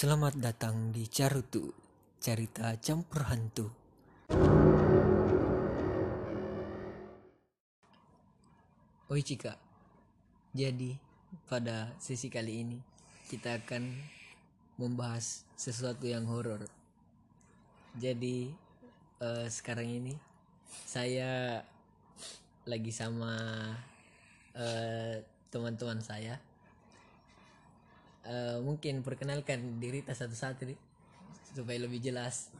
Selamat datang di Carutu, cerita campur hantu. Oi Cika, jadi pada sesi kali ini kita akan membahas sesuatu yang horor. Jadi eh, sekarang ini saya lagi sama eh, teman-teman saya. Eh, mungkin perkenalkan diri tas satu-satu nih supaya lebih jelas.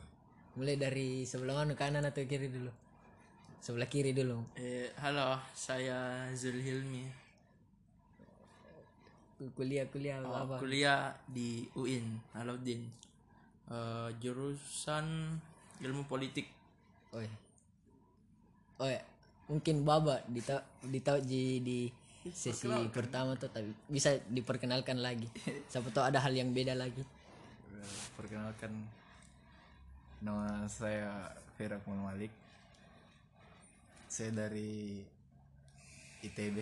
Mulai dari sebelah mana kanan atau kiri dulu? Sebelah kiri dulu. Eh, halo, saya Zulhilmi. Kuliah kuliah Oh, apa? kuliah di UIN, Alauddin. Eh, jurusan ilmu politik. Oh ya. Oh ya. Mungkin Baba ditahu di, di sesi pertama tuh tapi bisa diperkenalkan lagi. Siapa tahu ada hal yang beda lagi. Perkenalkan nama saya Fira Akmal Malik. Saya dari ITB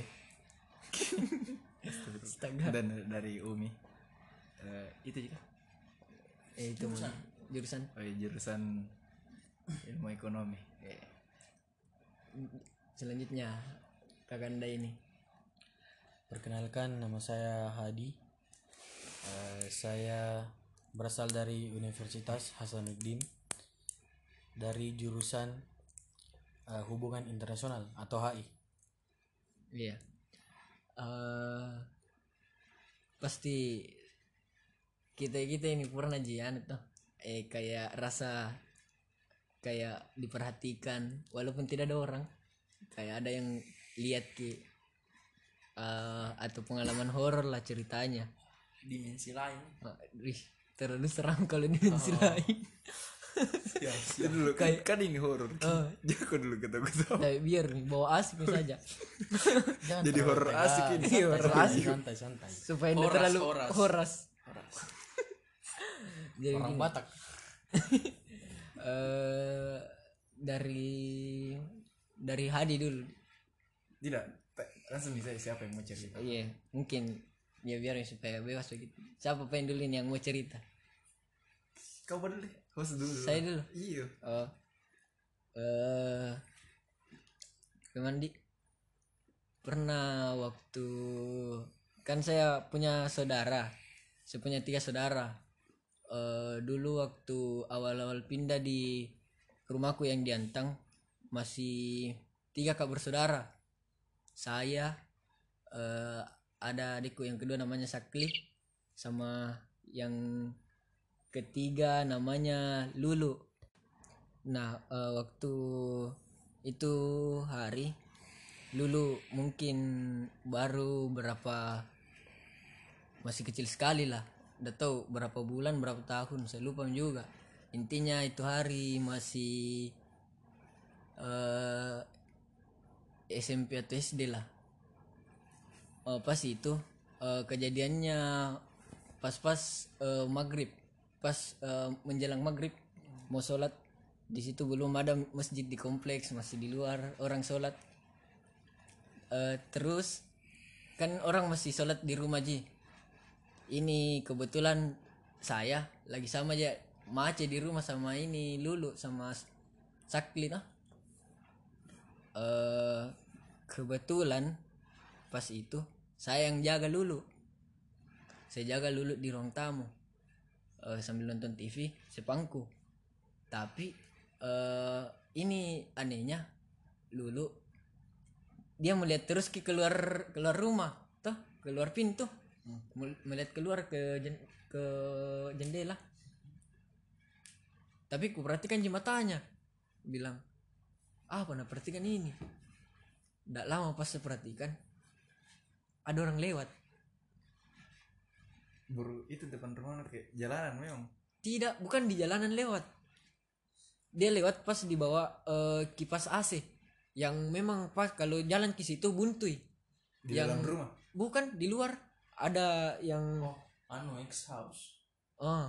dan dari UMI. Eh, itu juga. Eh, itu jurusan. jurusan. Oh, iya, jurusan ilmu ekonomi. Eh, Selanjutnya Kakanda ini. Perkenalkan nama saya Hadi. Eh, saya berasal dari Universitas Hasanuddin dari jurusan eh, Hubungan Internasional atau HI. Iya. Eh pasti kita kita ini pernah jian tuh eh kayak rasa kayak diperhatikan walaupun tidak ada orang kayak ada yang lihat ki eh, atau pengalaman horor lah ceritanya Dimensi lain. Ah, ih, terlalu seram kalau dimensi lain itu dulu kan, kan ini horor. Jangan dulu kata ketawa. Tapi biar nih bawa asik saja Jangan Jadi horor asik ini. Iya, horor asik. Santai, santai. supaya tidak terlalu horas. horas jadi Orang gini. Batak. eh dari dari Hadi dulu Tidak, langsung bisa siapa yang mau cerita. iya mungkin. Ya biar supaya bebas begitu siapa pengen dulu ini yang mau cerita? Kau dulu. Host dulu. saya dulu? Iya. oh. Eh gimana di pernah waktu kan saya punya saudara. Saya punya tiga saudara. Eh dulu waktu awal-awal pindah di rumahku yang di Antang masih tiga kak bersaudara saya eh ada adikku yang kedua namanya Sakli sama yang ketiga namanya Lulu. Nah eh, waktu itu hari Lulu mungkin baru berapa masih kecil sekali lah. Udah tahu berapa bulan berapa tahun saya lupa juga. Intinya itu hari masih eh SMP atau SD lah. Oh, pas itu? Eh, kejadiannya pas-pas eh, maghrib. Pas eh, menjelang maghrib mau sholat. Di situ belum ada masjid di kompleks masih di luar orang sholat. Eh, terus kan orang masih sholat di rumah ji. Ini kebetulan saya lagi sama aja. Mace di rumah sama ini lulu sama sakli noh eh kebetulan pas itu saya yang jaga lulu. Saya jaga lulu di ruang tamu. Eh, sambil nonton TV sepangku tapi eh ini anehnya lulu dia melihat terus ke keluar keluar rumah toh keluar pintu. Mel- melihat keluar ke ke jendela. Tapi ku perhatikan jembatannya bilang ah pernah perhatikan ini tidak lama pas saya perhatikan ada orang lewat Baru itu depan rumah kayak jalanan memang. tidak bukan di jalanan lewat dia lewat pas di bawah eh, kipas AC yang memang pas kalau jalan ke situ buntuy Di yang dalam rumah. bukan di luar ada yang Oh, anu X house. ah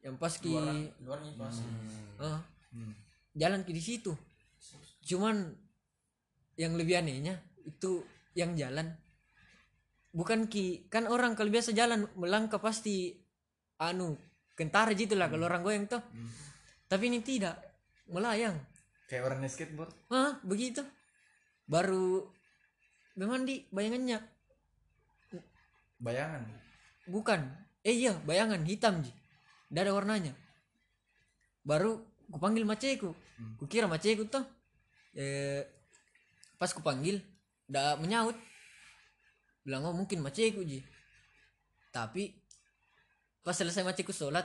yang pas ki Luaran, luarnya pas. ah, jalan ke di situ cuman yang lebih anehnya itu yang jalan. Bukan ki kan orang kalau biasa jalan melangkah pasti anu kentara gitu lah kalau orang goyang tuh tapi ini tidak melayang. Kayak orang skateboard. Ah begitu. Baru memang di bayangannya. Bayangan? Bukan. Eh iya bayangan hitam ji. Tidak ada warnanya. Baru ku panggil maceku. Ku kira maceku tuh eh pas ku panggil ndak menyaut. Bilang oh mungkin maceku ji. Tapi pas selesai maceku sholat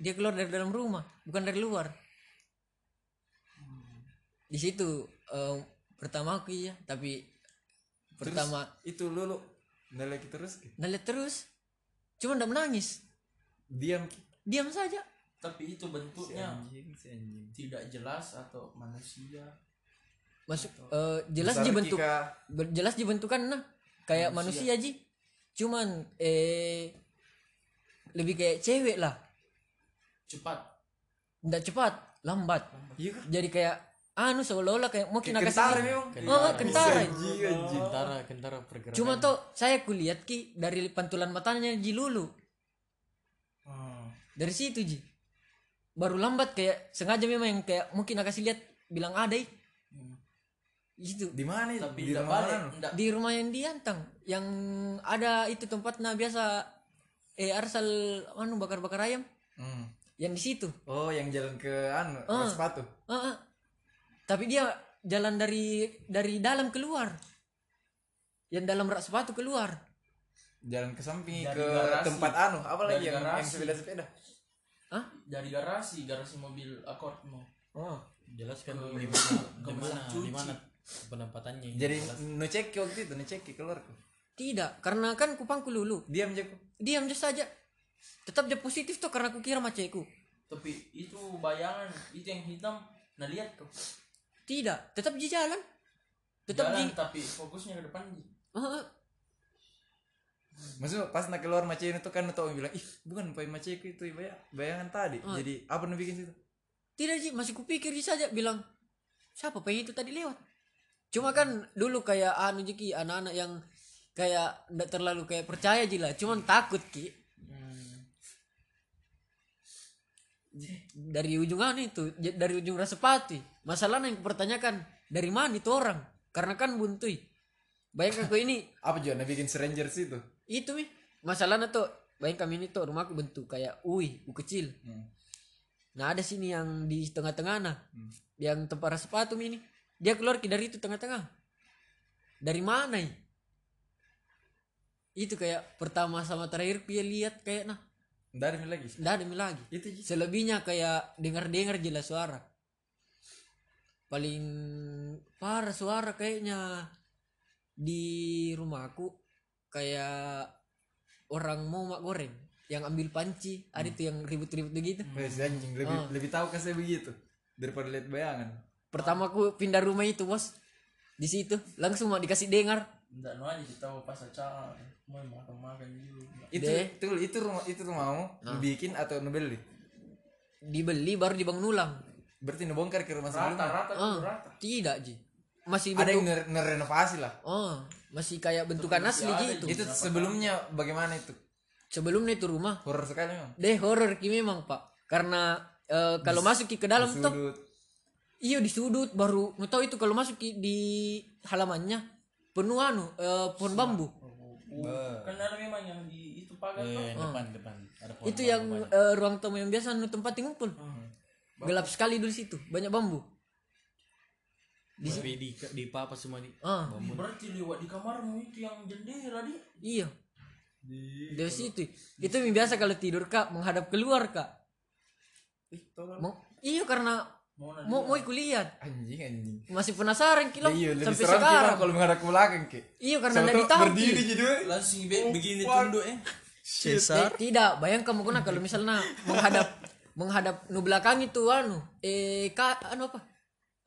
dia keluar dari dalam rumah bukan dari luar. Di situ eh, pertama aku iya. Tapi pertama itu lu lu nggak lagi terus lihat terus cuma ndak menangis. Diam diam saja. Tapi itu si bentuknya anjing si anjing. tidak jelas atau manusia masuk eh, jelas Besar ji bentuk Kika. ber- jelas dibentukan nah. Kayak manusia, ji. Cuman eh lebih kayak cewek lah. Cepat. Ndak cepat lambat. Iya kan jadi kayak anu seolah-olah kayak mungkin agak kentara memang. Oh kentara. anjing anjing kentara kentara pergerakan. Cuma tuh saya kulihat ki dari pantulan matanya ji lulu. Hmm. dari situ ji. Baru lambat kayak sengaja memang yang kayak mungkin agak lihat bilang ada ih. Itu di mana itu? Tapi di tidak rumah balik mana tidak di rumah yang diantang yang ada itu tempatnya biasa eh arsal anu bakar-bakar ayam. Hmm. yang di situ. Oh yang jalan ke anu Ah. sepatu? Ah, ah. tapi dia jalan dari dari dalam keluar. Yang dalam rak sepatu keluar. Jalan ke samping Dari ke garasi. tempat anu apa lagi yang yang sepeda sepeda? Hah? dari garasi garasi mobil akordmu oh. Jelaskan Ke- di mana di di penempatannya jadi no cek waktu itu no cek keluar ku tidak karena kan kupangku lulu. Diam jago diam aja saja. Tetap dia positif tuh karena kukira maceku tapi itu bayangan itu yang hitam nah lihat tuh. Tidak tetap di jalan. Tetap jalan di tapi fokusnya ke depan Ji. Ah, ah. Maksudnya pas nak keluar macam itu kan tuh bilang ih bukan pai maceku itu baya- bayangan tadi. Oh. jadi apa nih bikin situ? Tidak sih masih kupikir saja bilang siapa pengen itu tadi lewat cuma kan dulu kayak anu jeki anak-anak yang kayak ndak terlalu kayak percaya ji lah. Cuman takut ki. Dari ujung anu itu dari ujung Rasepati masalahnya yang kupertanyakan dari mana itu orang? Karena kan buntui. Bayangkan kau ini. Apa juga bikin stranger situ itu? Mi. Masalahnya tuh bayangkan ini tuh rumahku bentuk kayak ui u kecil. Hmm. nah ada sini yang di tengah-tengah nah. Yang tempat sepatu mi ini dia keluar dari itu tengah-tengah. Dari mana ya? itu kayak pertama sama terakhir dia lihat kayak nah. Nggak ada lagi? Ada mi lagi. Itu selebihnya kayak dengar-dengar jelas suara. Paling parah suara kayaknya di rumahku kayak orang mau mak goreng yang ambil panci. Ada tuh yang ribut-ribut begitu. Anjing lebih Ah. lebih tahu saya begitu daripada lihat bayangan pertama aku pindah rumah itu bos. Di situ langsung mau dikasih dengar. Nggak no aja kita pas acara. Mau makan makan juga itu itu itu rumah itu rumahmu Ah. bikin atau nubeli dibeli baru dibangun ulang. Berarti ngebongkar ke rumah rata sebelumnya? Rata Ah, tuh rata. tidak ji. Masih ada yang ngerenovasi lah. Oh masih kayak bentukan masih asli gitu itu. sebelumnya bagaimana itu? Sebelumnya itu rumah. Horor sekali memang. Deh horor ki memang pak. Karena eh, kalau masuk ki ke dalam tuh iya di sudut baru. Nggak tahu itu kalau masuk di halamannya. Penuh anu eh, pohon bambu. Kan ada memang yang di itu pagar tuh eh, depan depan. Ada pohon itu bambu yang eh, ruang tamu yang biasa anu tempat ngumpul. Gelap sekali dulu situ. Banyak bambu. Tapi di di papa semua di ah. berarti lewat di kamarmu itu yang jendela di. Iya. Dari situ. Itu yang biasa kalau tidur kak menghadap keluar kak. Ih tolong. Mau iya karena mau mau lihat anjing anjing. Masih penasaran kilo iya lebih sampai seram sekarang. kalau menghadap ke belakang ki. Iya karena tuh tahu berdiri jadi langsung be- begini tunduk eh. Eh, tidak bayangkan kamu kena kalau misalnya menghadap menghadap nu belakang itu anu eh ka, anu apa?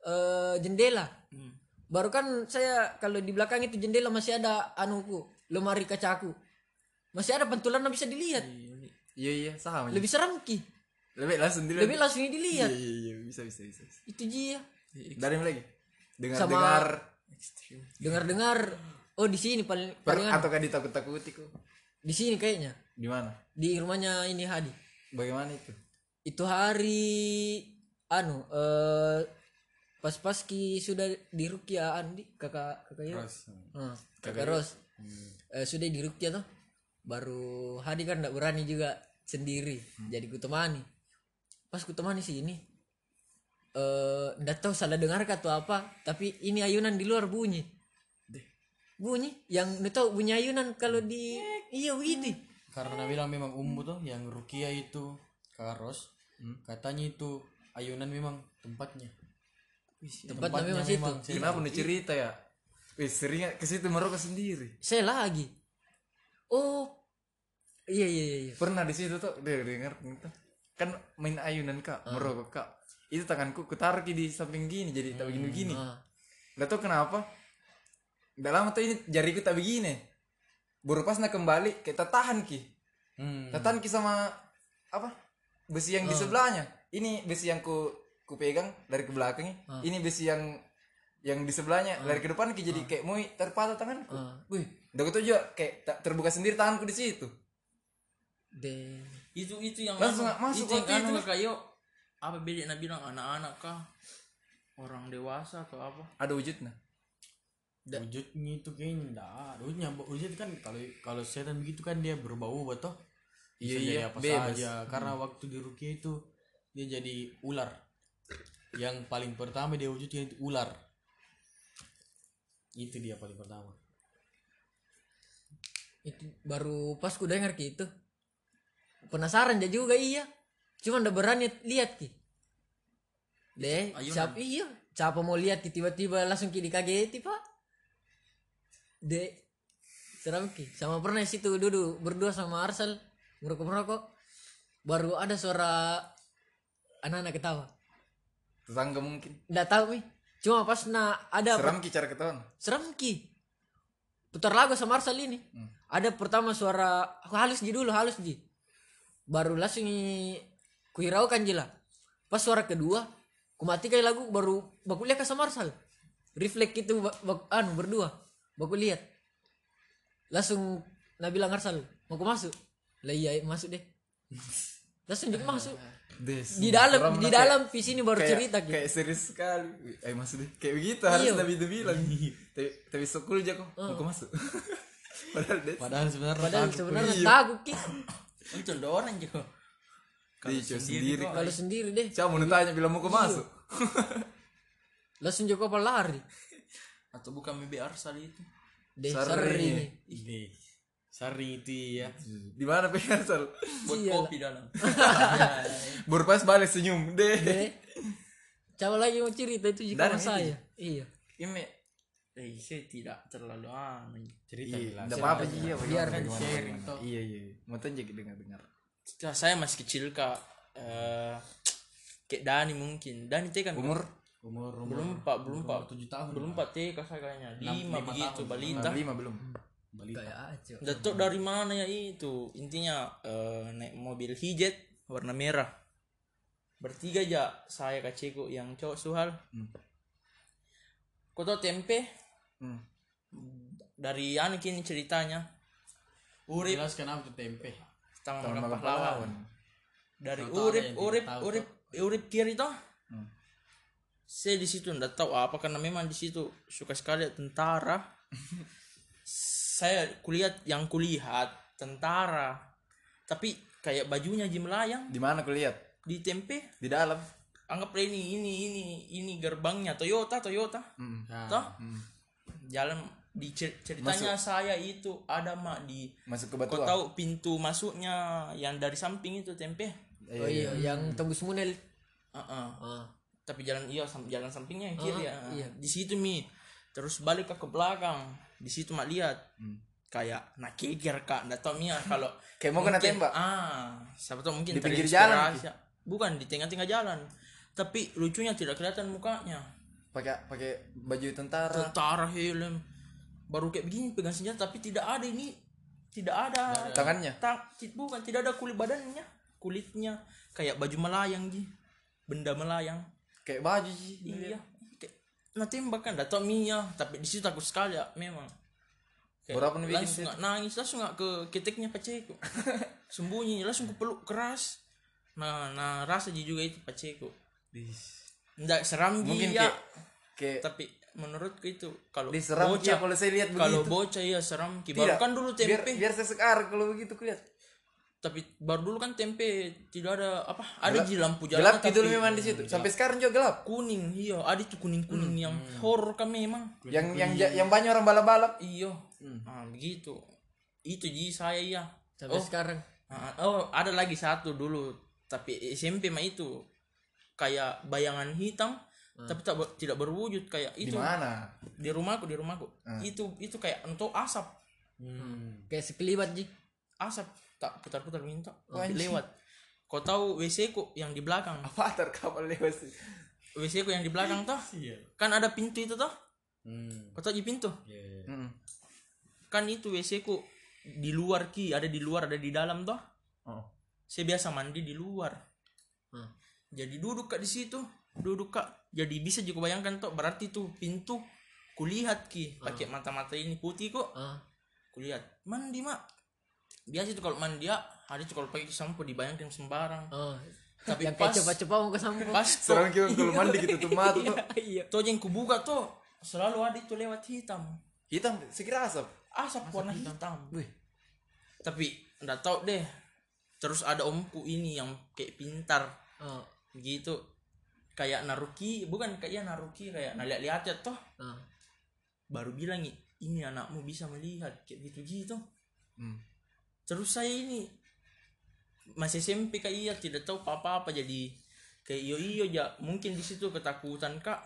Eh jendela. Baru kan saya kalau di belakang itu jendela masih ada anuku lemari kacaku masih ada pantulan yang bisa dilihat. Iya iya. Sama. Lebih seram ki lebih langsung dilihat lebih langsung iya dilihat. Iya iya bisa bisa bisa itu ji ya dari lagi. Dengar Sama- dengar. Dengar dengar oh di sini paling paling atau kan ditakut takuti kok? Di sini kayaknya. Di mana? di rumahnya ini Hadi. Bagaimana itu? itu hari anu eh pas-pas ki sudah di Rukia Andi? Kakak kakak. Ros. Nah, kakak Ros. Eh, sudah di Rukia tuh baru Hadi kan nggak berani juga sendiri. Jadi kutemani pas kutemani sini eh nggak tahu salah dengar atau apa tapi ini ayunan di luar bunyi. Bunyi yang tahu bunyi ayunan kalau di iya begitu. Karena bilang memang umbu tuh yang Rukia itu Karos katanya itu ayunan memang tempatnya. tempatnya memang situ. Kenapa nih cerita ya? Wih, sering ke situ merokok sendiri. saya lagi. Oh iya iya iya, iya. Pernah di situ tuh, dia dengar gitu. Kan main ayunan kak, merokok kak. Itu tanganku kutaruh di samping gini, jadi tak begini begini. Ah. Gak tau kenapa. Udah lama tuh ini jariku tak begini. Baru pas nak kembali, kita tahan ki. Hmm. Tahan ki sama apa? Besi yang di sebelahnya. Ini besi yang ku ku pegang dari ke belakangnya. Ini besi yang yang di sebelahnya dari ke depan ki jadi kayak mau terpatah tanganku. Wih, udah gitu juga kayak tak terbuka sendiri tanganku di situ. de itu itu yang Langsung anu, masuk itu anu itu. kakak yo apa beda nak bilang anak-anak kah orang dewasa atau apa Ada wujudnya. Wujudnya itu kayaknya enggak ada. Wujudnya wujud kan kalau kalau setan begitu kan dia berbau betul. Iya, Bisa iya, jadi apa bebas. saja. Karena waktu di Rukia itu dia jadi ular. Yang paling pertama dia wujudnya itu ular. Itu dia paling pertama. itu baru pas ku dengar ki itu penasaran aja juga iya. Cuma ndak berani lihat ki. Deh siapa iya. Siapa mau lihat ki? Tiba-tiba langsung ki dikageti pak. Deh seram ki. Sama pernah situ duduk berdua sama Arsal merokok merokok baru ada suara anak-anak ketawa. Tetangga mungkin. ndak tahu mi. Cuma pas na ada Seram ki cara ketahuan. serem ki. Putar lagu sama Arsal ini. Ada pertama suara halus ji dulu halus ji baru langsung kuhiraukan ji lah pas suara kedua kumatikan lagu baru baku lihat ke sama Arsal refleks itu bak- anu berdua baku lihat langsung nah bilang Arsal mau ku masuk lah iya masuk deh langsung jadi masuk Des. di dalam di dalam visi ini baru kayak, cerita ki kayak serius sekali. Ayo masuk deh. Kayak begitu harus Iya. Nabi itu bilang. tapi tapi sokul aja kok. Mau ke masuk. Padahal des. Padahal sebenarnya padahal sebenarnya Iya. takut itu ada orang juga Dia cuma sendiri. kalau sendiri deh. Siapa mau tanya bilang mau ke masuk? langsung juga kepala lari? Atau bukan mimpi arsal itu? Deh Sering. sering Ini sari itu ya. Di mana pengen sal? buat Iya kopi dalam. Baru pas balik senyum. Deh. coba lagi mau cerita itu juga saya. Iya. Ini eh saya tidak terlalu anu Cerita Iya, enggak apa-apa sih ya. Biar kan sharing toh. Iya, iya. Mau tanya jadi dengar-dengar. Setelah saya masih kecil kak eh kayak Dani mungkin Dani teh kan Umur Umur umur belum empat belum empat tujuh tahun. belum empat TK saya kayaknya lima lima begitu balita lima belum. balita. kayak aja Datuk dari mana ya itu intinya eh, naik mobil hijet warna merah bertiga aja saya kaceko yang cowok suhal Hmm. kau tahu tempe Hmm. dari anu kini ceritanya. Urip. Jelaskan apa itu tempe. tangan makan pahlawan dari urip urip urip urip kiri toh? Hmm. saya di situ ndak tahu apa karena memang di situ suka sekali tentara. Saya kulihat yang kulihat tentara. Tapi kayak bajunya ji melayang. Di mana kulihat? di tempe. Di dalam. anggaplah ini ini ini ini gerbangnya Toyota Toyota. Hmm. Nah, toh jalan di cer- ceritanya saya itu ada mak di Masuk ke kau batuan. tahu pintu masuknya yang dari samping itu tempe oh iya yang tembus munel Heeh. ah tapi jalan iya sam- jalan sampingnya yang kiri ya. iya. di situ mi terus balik ke ke belakang di situ mak lihat Hmm. kayak nak kikir kak nggak tahu mia kalau Kayak mau kena tembak. ah siapa tahu mungkin Di pinggir terinspirasi. bukan di tengah-tengah jalan tapi lucunya tidak kelihatan mukanya Pakai pakai baju tentara. tentara helm baru kayak begini pegang senjata tapi tidak ada ini. Tidak ada. Tangannya. tang ti- bukan tidak ada kulit badannya. Kulitnya kayak baju melayang ji. Benda melayang. Kayak baju sih. iya. Kayak nah tembak kan datang Mia. Tapi di situ takut sekali ya memang. Kayak Berapa nih langsung nggak nangis langsung nggak ke keteknya paceko sembunyi langsung ke peluk keras. Nah nah rasa ji juga itu paceko nggak seram mungkin ya kayak kayak tapi menurutku itu kalau diseram bocah kalau saya lihat kalau begitu. bocah iya seram. Ki Tidak, baru kan dulu tempe. biar biar saya sekar kalau begitu kulihat tapi baru dulu kan tempe tidak ada apa ada ji lampu jalan gelap tapi gitu memang di situ. Sampai sekarang juga gelap. Kuning iya ada tuh kuning Hmm. kuning yang horor kan memang. Yang yang yang banyak orang balap-balap. Iya. Ah begitu. Itu ji saya iya. Sampai sekarang. Ah, oh ada lagi satu dulu. Tapi SMP mah itu kayak bayangan hitam tapi tak ber- tidak berwujud kayak di itu. mana? Di rumahku di rumahku. Itu itu kayak untuk asap. Kayak sekelibat ji. Asap. Tak putar-putar minta. Lewat kau tahu WC ku yang di belakang? Apa terkapal lewat sih WC ku yang di belakang toh? Iya. kan ada pintu itu toh? Hmm. kau tahu di pintu? Iya, iya. Mm. kan itu WC ku di luar ki ada di luar ada di dalam toh? Oh. saya biasa mandi di luar. Hmm. Jadi duduk kak di situ. Duduk kak. Jadi bisa juga bayangkan toh berarti tuh pintu kulihat ki. Pakai mata-mata ini putih kok. Ah. Kulihat. Mandi mak. Biasa tuh kalau mandi ya ada tuh kalau pakai sampo dibayangkan sembarang. Oh tapi yang pas kayak cepat-cepat mau ke samping pas serang tuh kita kalau mandi gitu tuh mata tuh. Iya tuh yang kubuka tuh selalu ada itu lewat hitam. Hitam? Sekira asap? Asap warna hitam. Wih. tapi nggak tahu deh. Terus ada omku ini yang kayak pintar. Oh gitu. Kayak naruki bukan kayak naruki kayak nah lihat ya toh ah. baru bilang "I- ini anakmu bisa melihat kayak gitu gitu. Hmm. terus saya ini masih SMP kayak iya tidak tahu apa apa jadi kayak iyo iyo ya mungkin di situ ketakutan kak.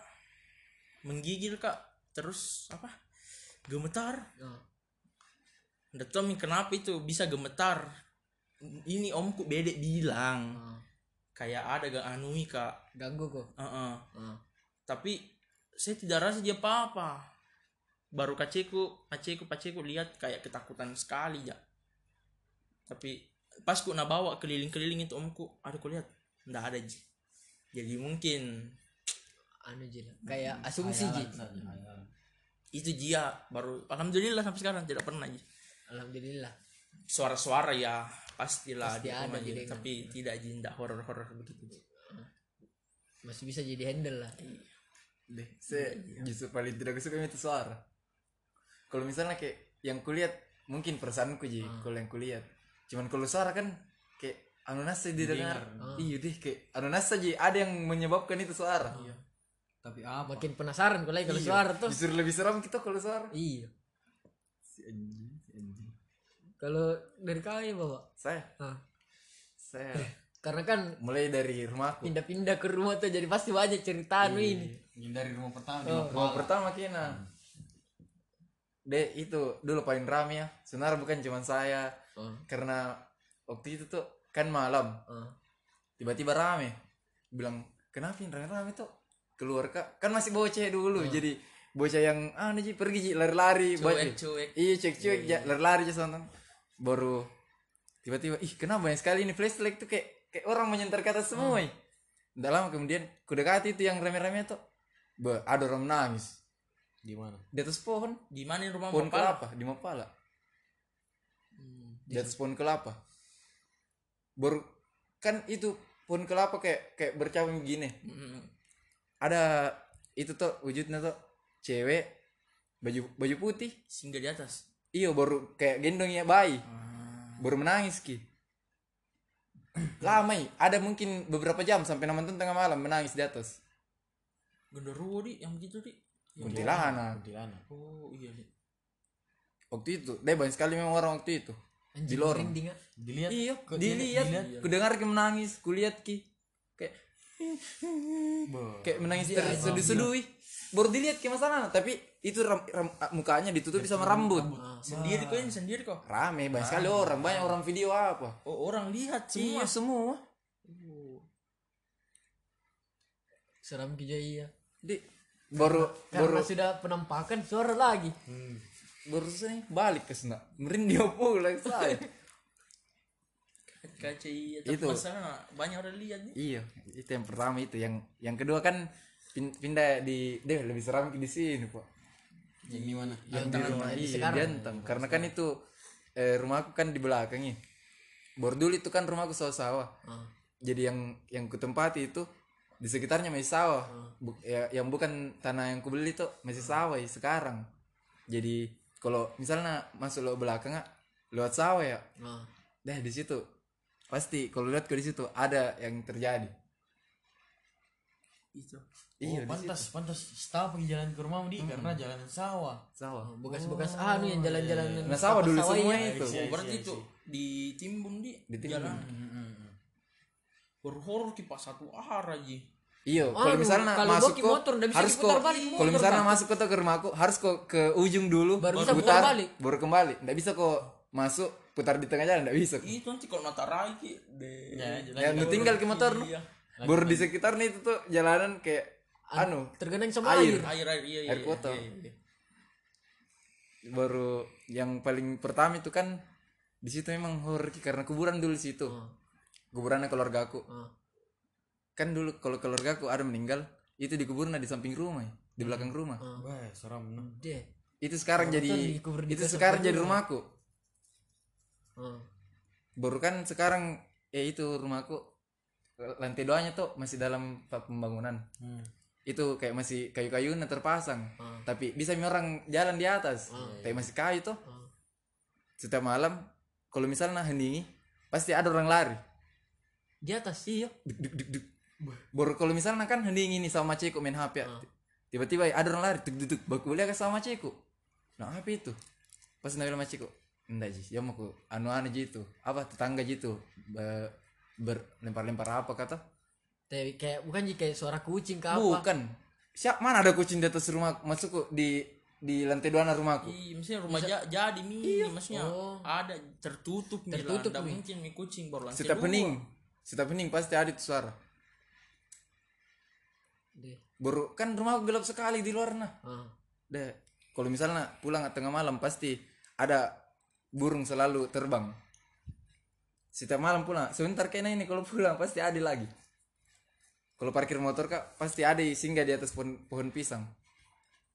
Menggigil kak. Terus apa? Gemetar. Tahu nih kenapa itu bisa gemetar? Ini omku bedek bilang. Oh kayak ada gak anui kak. Ganggu kok. Heeh. oh tapi saya tidak rasa dia apa-apa. Baru kaceku kaceku paceku lihat kayak ketakutan sekali ya tapi pas ku nak bawa keliling-keliling itu omku ada ku lihat ndak ada ji. Jadi mungkin anu ji kayak asumsi ji. itu dia baru alhamdulillah sampai sekarang tidak pernah ji. Alhamdulillah. Suara-suara ya pastilah Pasti di ada dengan. tapi tidak ji ndak horor-horor begitu. Ji. masih bisa jadi handle lah. Deh saya justru paling tidak suka itu suara kalau misalnya kayak yang kulihat mungkin perasaanku ji kalau yang kulihat. Cuman kalau suara kan kayak anu nasa didengar. iya deh kayak anu nasa ada yang menyebabkan itu suara Tapi apa? makin penasaran kalau kalau suara tuh justru lebih seram kita kalau suara iya. Si anjing kalau dari kau ya bawa saya? Ah. saya. Karena kan mulai dari rumahku pindah-pindah ke rumah tuh jadi pasti banyak cerita anu ini. Hindari rumah pertama. Oh. rumah pertama kena. Deh itu dulu paling rame ya. Sebenarnya bukan cuma saya. Oh. karena waktu itu tuh kan malam. Oh. tiba-tiba rame. Bilang kenapa yang rame-rame tuh? Keluar kak. Kan masih bocah dulu jadi bocah yang ah nih pergi Ji, lari-lari. Cuek cuek. Iya cek cuek ya lari-lari aja sonton baru tiba-tiba ih kenapa banyak sekali ini flashlight tuh? Kayak kayak orang menyentar kata semua. Nggak lama kemudian kudekati itu yang rame-rame tuh. Be, ada orang nangis Di mana? di atas pohon. Di mana rumah pohon bapak kelapa di Mapala. Di atas pohon kelapa. Baru kan itu pohon kelapa kayak kayak bercabang begini. Mm, ada itu tuh wujudnya tuh cewek baju baju putih. Singgah di atas iyo baru kayak gendong ya bayi Ah. baru menangis ki. Lama ada mungkin beberapa jam sampai nonton tengah malam menangis di atas. Genderuwo di yang begitu di? Kuntilanak. Kuntilanak. oh iya di. Waktu itu deh banyak sekali memang orang waktu itu. Di lorong. ah. Dilihat. iya dilihat. ku dengar ki menangis kulihat ki. Kayak kayak menangis terseduh-seduh. Baru dilihat ki masalah tapi itu ram, ram- mukanya ditutupi sama rambut. sendiri kok ini sendiri kok. Rame banyak sekali orang banyak orang video apa? Oh orang lihat semua. iya semua seram ki iya di baru baru. karena sudah penampakan suara lagi. Baru sini balik ke sana. Merinding pulang saya kaca iya tapi Itu. masalah banyak orang lihat nih. Iya itu yang pertama itu. Yang yang kedua kan pindah di deh lebih seram di sini pak. Yang di mana? Yang di rumah iya, diantam karena kan itu eh, rumahku kan di belakangnya baru dulu itu kan rumahku sawah-sawah. Jadi yang yang kutempati itu di sekitarnya masih sawah. Bu- ya, yang bukan tanah yang kubeli itu masih sawah ya, sekarang. Jadi kalau misalnya masuk lo belakang ah, lewat sawah ya. Ah. deh di situ. Pasti kalau lihat ke di situ ada yang terjadi. Itu iya oh, di pantas pantas setahun pergi jalan ke rumahmu di karena jalan sawah sawah bekas-bekas anu yang jalan-jalan nah sawah dulu sawah semua iya. itu oh berarti itu ditimbun di Ditimbun. jalan berhoror ki pas satu arah ji Iya, kalau Anu, misalnya kalau masuk kok motor, bisa harus diputar kok balik motor, kalau misalnya masuk kok ke rumahku harus kok ke ujung dulu Baru bisa putar balik. baru kembali. Nggak bisa kok masuk putar di tengah jalan nggak bisa. itu nanti kalau mata rai ki deh ya jalan Ya, tinggal ke motor. Iya. Baru di sekitar nih itu tuh jalanan kayak anu tergenang sama Air. air, air air iya iya air kotor. iya, iya. Baru yang paling pertama itu kan di situ memang horor karena kuburan dulu di situ. Kuburannya keluarga aku. Ah. Kan dulu kalau keluarga aku ada meninggal, itu di kuburan di samping rumah, di belakang rumah. wah seram deh Itu sekarang jadi dikubur di itu sekarang jadi rumahku. Ah. baru kan sekarang ya itu rumahku lantai doanya tuh masih dalam pembangunan Hmm. Itu kayak masih kayu-kayunya terpasang. Tapi bisa orang jalan di atas. Kayak masih kayu tuh. Setiap malam kalau misalnya heningi pasti ada orang lari. Di atas? Iya. Duk, duk, duk, duk. baru kalau misalnya kan heningi nih sama macekku main hp ya tiba-tiba ada orang lari duk, duk, duk. baku boleh sama macekku nah apa itu? Pas nabil macekku enggak sih ya mau anu anu gitu apa tetangga gitu Be- berlempar-lempar apa kata tapi kayak bukan sih kayak suara kucing ke apa? Bukan. Siap mana ada kucing di atas rumah masuk di di lantai dua rumahku Iya, maksudnya rumah ja- jadi mi, maksudnya Oh. ada tertutup mi Tertutup lah. Mungkin mi kucing baru lantai setiap dua. hening. Setiap hening pasti ada itu suara. Deh. Baru kan rumahku gelap sekali di luar nah. Ah. deh kalau misalnya pulang tengah malam pasti ada burung selalu terbang. Setiap malam pulang. Sebentar kayaknya ini kalau pulang pasti ada lagi kalau parkir motor kak pasti ada singgah di atas pohon, pohon pisang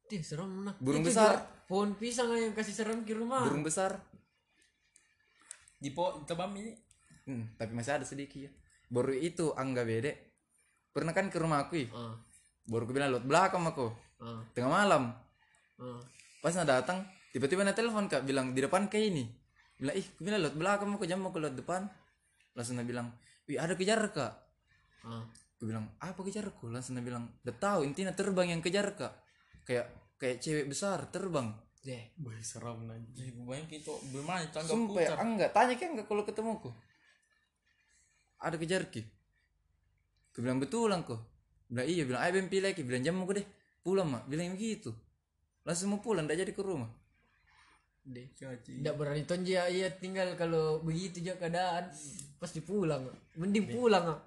deh serem nah Burung Itu besar. juga pohon pisang yang kasih serem ke rumah burung besar Di po tebam ini. hmm, tapi masih ada sedikit ya baru itu angga bede pernah kan ke rumah aku ya ah. baru aku bilang lewat belakang aku Ah. tengah malam Ah. pas nak datang tiba-tiba nak telepon kak bilang di depan kayak ini bilang ih aku bilang lewat belakang aku jam mau ke lewat depan langsung dia bilang wih ada kejar kak Ah. Aku bilang apa kejarku langsung dia bilang udah tahu intinya terbang yang kejar kak kayak kayak cewek besar terbang. Deh. Wah seram gue bayangin itu bermain tangga sumpah ya, putar. enggak. Tanya kan enggak kalau ketemuku ada kejar ki aku bilang betul kok bilang iya. Bilang ayo ben pilih ki bilang jam aku deh. Pulang mak. Bilang begitu. Langsung mau pulang tidak jadi ke rumah. Deh tidak berani tonji ya iya tinggal kalau begitu aja keadaan. Pasti pulang mending pulang ah.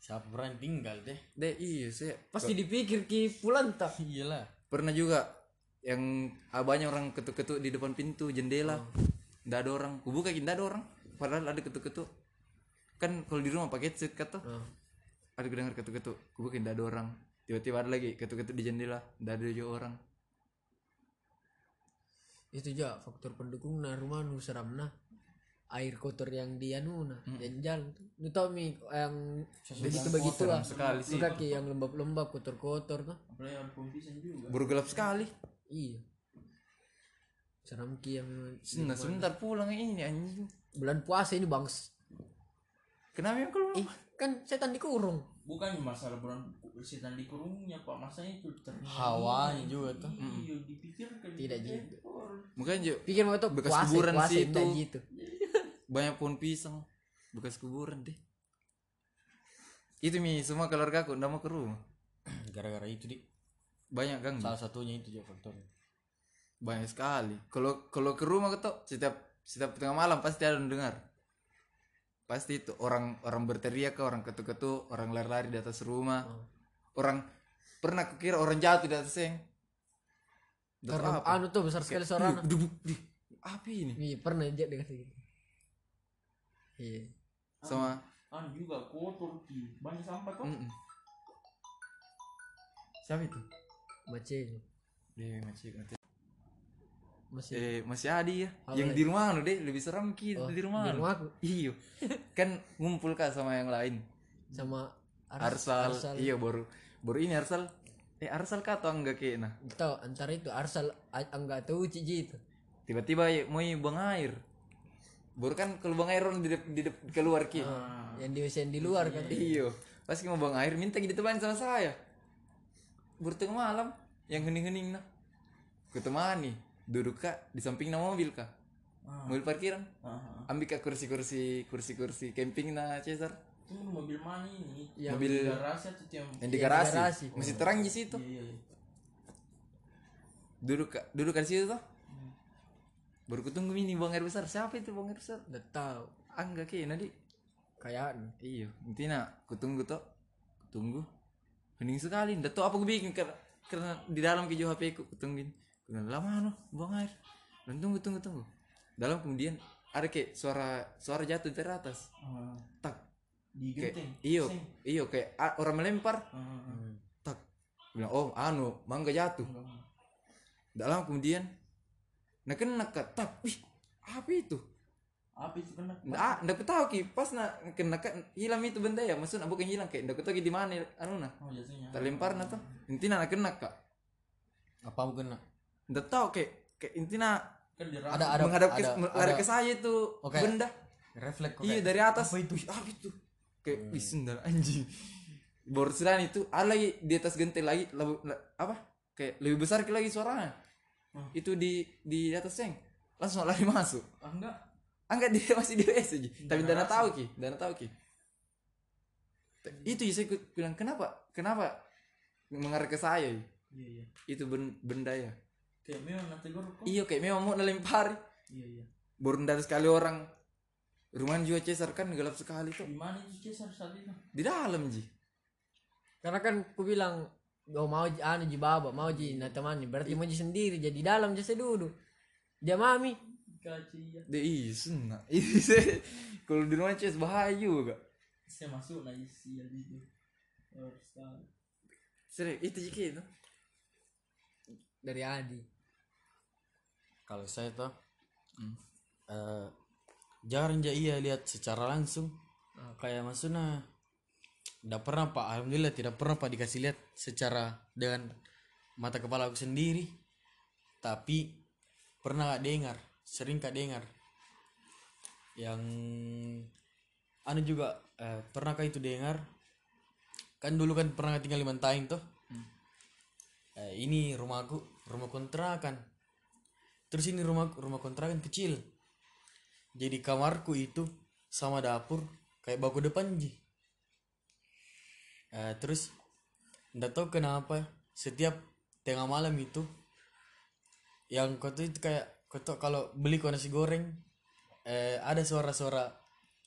Siapa berani tinggal deh? Deh iya saya pasti dipikir ki. Pulang tak? Iyalah. Pernah juga yang abahnya orang ketuk-ketuk di depan pintu jendela. Ndak ada orang. Ku buka ndak ada orang. Padahal ada ketuk-ketuk. Kan kalau di rumah pakai headset kata. Ah. ada kedengar ketuk-ketuk. Ku buka ndak ada orang. Tiba-tiba ada lagi ketuk-ketuk di jendela. Ndak ada juga orang. Itu juga faktor pendukung nah rumah nu seram nah air kotor yang di anu nah jalan tuh nu tau mi yang begitu begitu lah sekali sih. Kaki yang lembab-lembab kotor-kotor tuh. Apalagi ada pohon pisang juga. baru gelap sekali. Iya. Seram ki yang nah sebentar pulang ini anjing. Bulan puasa ini bangs. Kenapa yang keluar? Ih kan setan dikurung. Bukan masalah bulan setan di kurungnya pak, masanya itu hawanya juga tuh. Iya, dipikirkan. Tidak gitu. mungkin juga pikir mau tuh Bekas puasa kuburan puasa sih itu. gitu banyak pohon pisang. Bekas kuburan deh. Itu mi. Semua keluarga aku ndak mau ke rumah. Gara-gara itu di banyak gang salah satunya itu juga faktornya. Banyak sekali. Kalau kalau ke rumah ketok setiap setiap tengah malam pasti ada yang dengar. Pasti itu orang orang berteriak ke orang ketuk-ketuk orang lari-lari di atas rumah. Orang pernah kukira orang jatuh di atas seng? Anu tuh besar sekali suara di apa ini? Iya pernah aja dengan gitu iya. Sama Anu juga kotor ki, banyak sampah tuh. Mm-mm. siapa itu? Macam Dia macam macam. masih eh masih ada ya? Yang di rumah lu deh lebih serem ki di rumah di lu. rumahku iyo kan ngumpul kak sama yang lain. Sama Ars, Arsal, iya baru baru ini Arsal. Eh Arsal kah atau enggak nah? Tahu antara itu Arsal enggak tahu Cici itu. Tiba-tiba ya, mau buang air baru kan kalau buang air orang di, dep- di dep- keluar ki. Yang di di luar kan iyo pas mau buang air minta gitu teman sama saya. Baru tengah malam yang hening-hening nah. Kutemani duduk kak di samping mobil kak. Mobil parkiran. Ambil kak kursi-kursi kursi-kursi camping nah Cesar. Itu mobil mana ini? Yang mobil garasi atau yang yang di Yang di garasi, garasi. masih terang di situ. Iya iya duduk kak. Duduk di situ tuh baru kutunggu ini buang air besar. Siapa itu buang air besar? Udah tahu. Angga ki nadi kayak iya intinya kutunggu tuh kutunggu hening sekali. Ndak tahu apa gue bikin. Karena di dalam kejo HP ku kutungguin lama no buang air. Dan tunggu tunggu tunggu. Dalam kemudian ada kayak suara suara jatuh dari atas. Tak. Di kayak genteng iyo iyo kayak ah, orang melempar. Tak. Bilang oh anu mangga jatuh. Dalam kemudian nah kena ke wih apa itu? Apa itu kena nggak aku tahu ki. Pas na kena kan hilang itu benda ya. Maksudnya bukan hilang kayak aku tahu ki di mana anu nah oh jatuhnya terlempar na tuh. Intinya nak kena kak apa mungkin nak nggak tahu kayak kayak intinya kan ada ada menghadap ke, ada, lari ada. ke saya itu benda. Refleks iya dari atas. Apa itu? Apa itu? Kayak wih sendal anjing. Baru itu ada lagi di atas genting lagi le- apa? Kayak lebih besar lagi suaranya itu di di atas seng langsung lari masuk ah enggak Ah, enggak dia masih di WC Ji. Tapi Dana tahu ki, Dana tahu ki. Itu ya saya bilang kenapa? Kenapa mengarah ke saya? Iya iya Itu ben- benda ya. kayak memang nanti gue kok Iya kayak memang mau ngelempar. iya iya Baru dari sekali orang rumah juga Cesar kan gelap sekali tuh. di mana itu Cesar saat itu Di dalam Ji. karena kan ku bilang oh mau anu ji baba mau ji na temani berarti mau ji sendiri jadi dalam jasa duduk. Dia mami. Ya Dia isun. nah. Ini saya kalau di rumah Ces bahaya juga. saya masuk lagi sial itu harus tahu Serius itu Ji itu. dari Adi. Kalau saya tuh eh, jarang ja iya lihat secara langsung. Eh, kayak maksudnya tidak pernah pak. Alhamdulillah tidak pernah pak dikasih lihat secara dengan mata kepala aku sendiri. Tapi pernah kak dengar sering kak dengar yang anu juga eh, pernahkah itu dengar? Kan dulu kan pernah tinggal di Mantaing tuh. Eh, ini rumahku rumah kontrakan. Terus ini rumah rumah kontrakan kecil. Jadi kamarku itu sama dapur kayak baku depan ji Eh, terus ndak tahu kenapa setiap tengah malam itu yang kau tuh itu kayak kau tuh kalau beli kau nasi goreng eh ada suara-suara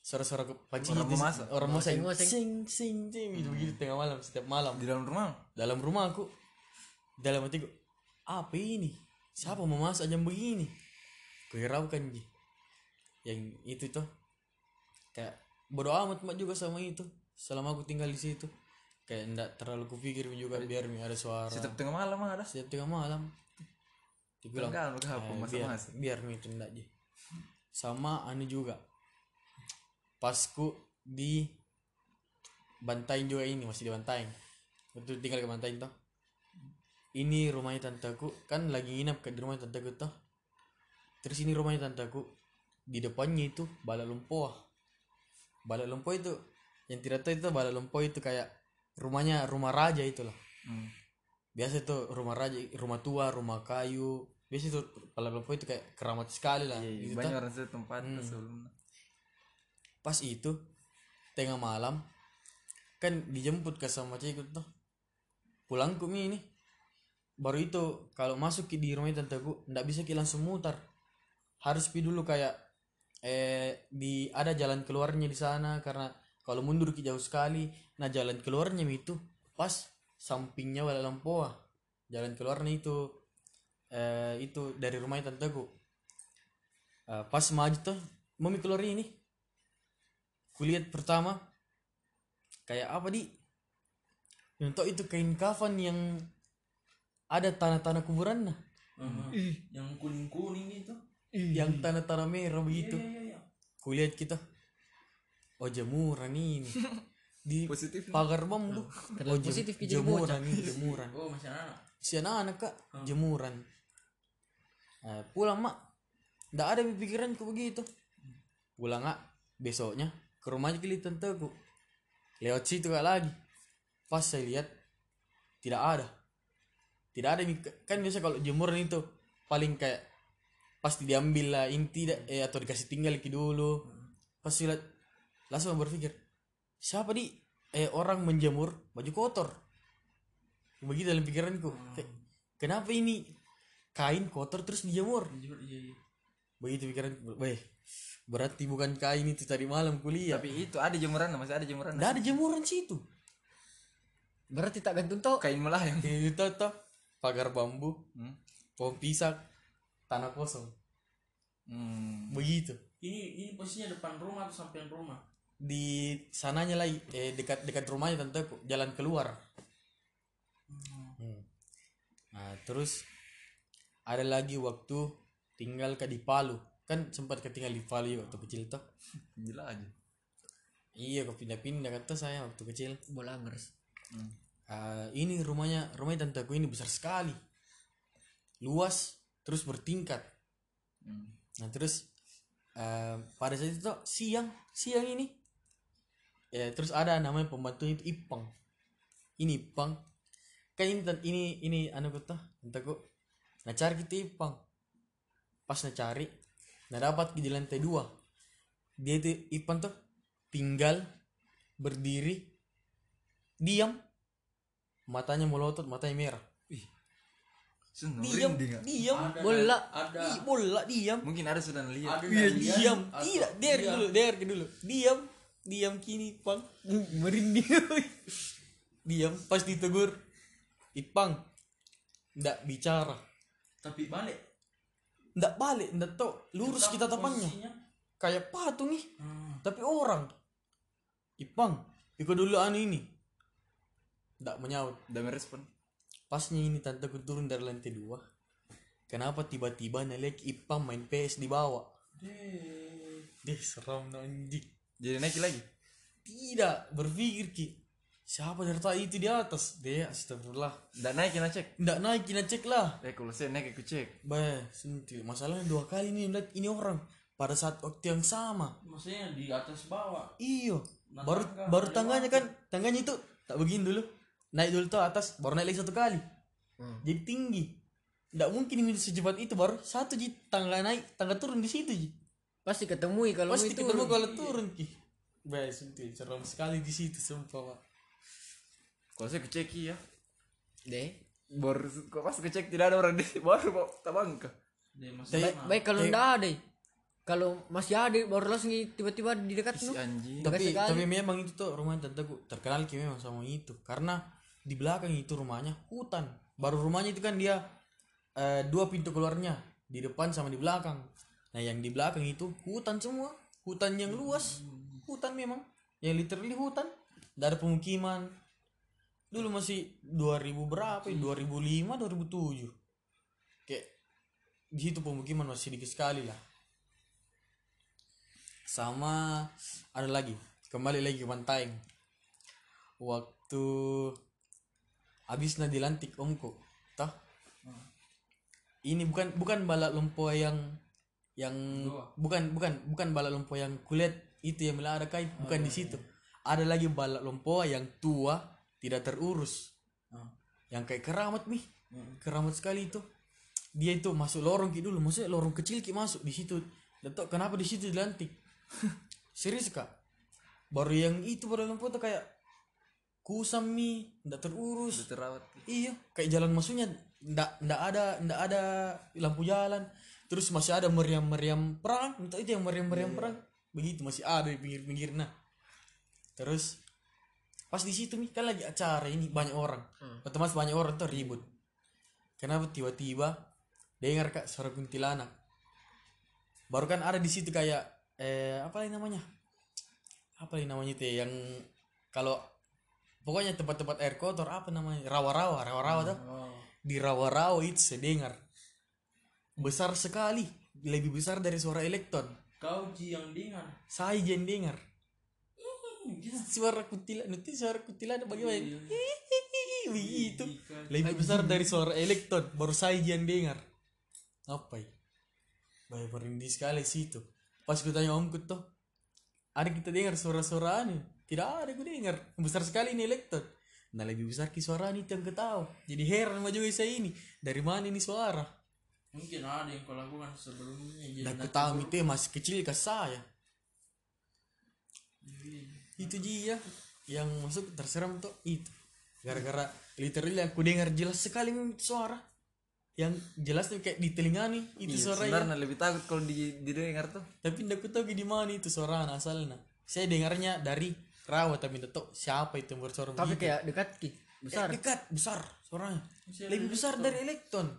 suara-suara pancing Orang itu memasak. orang masak sing sing sing gitu begitu tengah malam setiap malam. Di dalam rumah. dalam rumah aku dalam hatiku apa ini? Siapa mau masak jam begini? Kuhiraukan ji. Yang itu tuh kayak bodo amat mak juga sama itu. Selama aku tinggal di situ kayak ndak terlalu kupikir juga biar mi ada suara. Setiap tengah malam ada. setiap tengah malam. Dibilang Enggak, enggak apa eh, biar masa-masa. biar mi itu ndak ji sama anu juga. Pasku di Bantaing juga ini masih di Bantaing betul tinggal ke Bantaing toh. Ini rumahnya tanteku kan lagi nginap ke di rumahnya tanteku toh. Terus ini rumahnya tanteku di depannya itu balak lumpuh balak lumpuh itu yang tidak tahu itu balak lumpuh itu kayak rumahnya rumah raja itu lah Hmm. biasa itu rumah raja rumah tua rumah kayu. Biasa itu lumpuh itu kayak keramat sekali lah. Iya, gitu banyak toh. orang satu tempat sebelumnya. pas itu tengah malam kan dijemput ke sama cikgu tuh. Pulangku mi ini. Baru itu kalau masuk di rumah tanteku ndak bisa ki langsung mutar harus pi dulu kayak eh di ada jalan keluarnya di sana karena kalau mundur ki jauh sekali nah jalan keluarnya itu pas sampingnya wala lampoa. Jalan keluarnya itu eh itu dari rumah tanteku Eh, pas maju tuh mau mi keluar ini. Kulihat pertama kayak apa di untuk itu kain kafan yang ada tanah-tanah kuburan nah. Yang kuning kuning gitu yang tanah-tanah merah begitu. Iya iya. Kulihat kita oh jemuran ini. Di Positif. pagar bambu oh, jem- positif jadi jemuran ini jemuran. Oh masih anak si anak-anak kak. Jemuran. Eh, pulang mak. Nggak ada di pikiranku begitu. Pulang nggak besoknya ke rumahnya kili tenteku lewat situ kak lagi. Pas saya lihat tidak ada. Tidak ada nih. kan biasa kalau jemuran itu paling kayak pasti diambil lah ini tidak eh atau dikasih tinggal lagi dulu. Pas saya lihat langsung berpikir siapa di eh orang menjemur baju kotor. Begitu dalam pikiranku. Kayak, kenapa ini kain kotor terus dijemur? Iya iya. Begitu pikiran weh berarti bukan kain itu tadi malam kuliah. Tapi itu ada jemuran masih ada jemuran. ada jemuran situ berarti tak gantung toh Kain melayang. itu toh. Pagar bambu Hmm. pohon pisang tanah kosong. Hmm. begitu. Ini ini posisinya depan rumah atau samping rumah di sananya lagi eh, dekat dekat rumahnya tante jalan keluar. Hmm. nah terus ada lagi waktu tinggal ke di Palu kan sempat ketinggal di Palu ya waktu kecil toh. Gila aja. iya kok pindah-pindah kata saya waktu kecil. Bola angers Ah, ini rumahnya rumahnya tanteku ini besar sekali. Luas terus bertingkat. Hmm. nah terus eh, pada saat itu tuh, siang siang ini ya terus ada namanya pembantu itu Ipang ini Ipang kan ini ini ini anu kata tanteku nah cari kita Ipang pas nah cari nah dapat di lantai dua. Dia itu Ipang tuh tinggal berdiri diam. Matanya melotot matanya merah. Diam diam bola. ada. Ih, bola diam. Mungkin ada sudah lihat. Iya, diam. Atau- tidak der dulu der dulu. Diam diam kini pang. Merinding diam pas ditegur. Ipang ndak bicara. Tapi balik. Ndak balik ndak tau lurus kita tapannya Posisinya. kayak patung nih Hmm. tapi orang. Ipang ikut dulu anu ini. Ndak menyaut. Udah merespon. pasnya ini tanteku turun dari lantai dua. Kenapa tiba-tiba nelihat ipang main PS di bawah? Deh. deh seram anjing Jadi naik lagi. tidak berpikir ki. Siapa dari tadi itu di atas? Deh astagfirullah. Naik kita cek. ndak naik kita cek lah. Eh kalau saya naik aku cek. bah sentil masalahnya dua kali nih lihat ini orang. Pada saat waktu yang sama. Maksudnya di atas bawah. Iyo. Nah, baru tangga, baru tangganya kan tangganya itu tak begini dulu. Naik dulu tuh atas baru naik lagi satu kali. Hmm. jadi tinggi. Ndak mungkin ini secepat itu baru satu ji. Tangga naik tangga turun di situ ji pasti ketemui kalau pasti itu. ketemu kalau turun ki. Bah sentil seram sekali di situ sumpah pak. Kalau saya kecek ya. deh. Baru kok pas kecek tidak ada orang di baru bawa tabang ke. Deh, masih baik, baik kalau ndak ada kalau masih ada baru langsung tiba-tiba di dekat anjing. Dekat tapi sekali. tapi memang itu tuh rumah tanteku terkenal ki memang sama itu. Karena di belakang itu rumahnya hutan. Baru rumahnya itu kan dia eh, dua pintu keluarnya di depan sama di belakang nah yang di belakang itu hutan semua. Hutan yang luas. Hutan memang. Yang literally hutan. Ada pemukiman. Dulu masih 2000 berapa ya? 2005 2007 kayak di situ pemukiman masih sedikit sekali lah. Sama ada lagi. Kembali lagi ke pantai. Waktu habisnya dilantik omku tah ini bukan bukan balak lumpur yang yang bukan bukan bukan balak lumpur yang kulit itu yang bilang ada kait bukan di situ. Ada lagi balak lumpur yang tua tidak terurus. Yang kayak keramat nih keramat sekali itu. Dia itu masuk lorong ki dulu maksudnya lorong kecil ki masuk di situ. Dan tau kenapa di situ dilantik? Serius kak? Baru yang itu pada lampu tuh kayak kusam nih ndak terurus. Terawat. iya kayak jalan masuknya ndak ndak ada ndak ada lampu jalan terus masih ada meriam-meriam perang. Entah itu yang meriam-meriam perang. Begitu masih ada di pinggir-pinggir. Nah terus pas di situ nih kan lagi acara ini banyak orang. Otomatis banyak orang tuh ribut. Kenapa tiba-tiba dengar kak suara kuntilanak. Baru kan ada di situ kayak eh apa lagi namanya? Apa lagi namanya itu ya, yang kalau pokoknya tempat-tempat air kotor apa namanya? Rawa-rawa rawa-rawa tuh. Di rawa-rawa itu saya dengar besar sekali. Lebih besar dari suara elektron. Kau ji yang dengar. saya yang dengar. Suara kutilan nanti suara kutilan bagaimana? Begitu. Lebih besar dari suara elektron. Baru saya yang dengar. Apa ya? Baik merinding sekali sih itu pas gue tanya omku tuh ada kita dengar suara-suara anu? Tidak ada gue dengar. Besar sekali ini elektron. Nah lebih besar ki suara ini yang ketahu jadi heran sama juga saya ini. Dari mana ini suara Mungkin ada yang kau lakukan sebelumnya. Jadi dan aku tahu itu masih kecil ke saya. Itu dia. Yang masuk terseram tuh itu. Gara-gara literally aku dengar jelas sekali memang itu suara. Yang jelas tuh kayak di telinga nih itu Iya, suara sebenarnya lebih takut kalau di didengar tuh. Tapi ndak aku tahu di mana itu suara asalnya. Saya dengarnya dari rawa tapi ndak tahu siapa itu yang bersuara tapi begitu. kayak dekat ki. Besar. Eh, dekat besar suaranya. Lebih besar dari elektron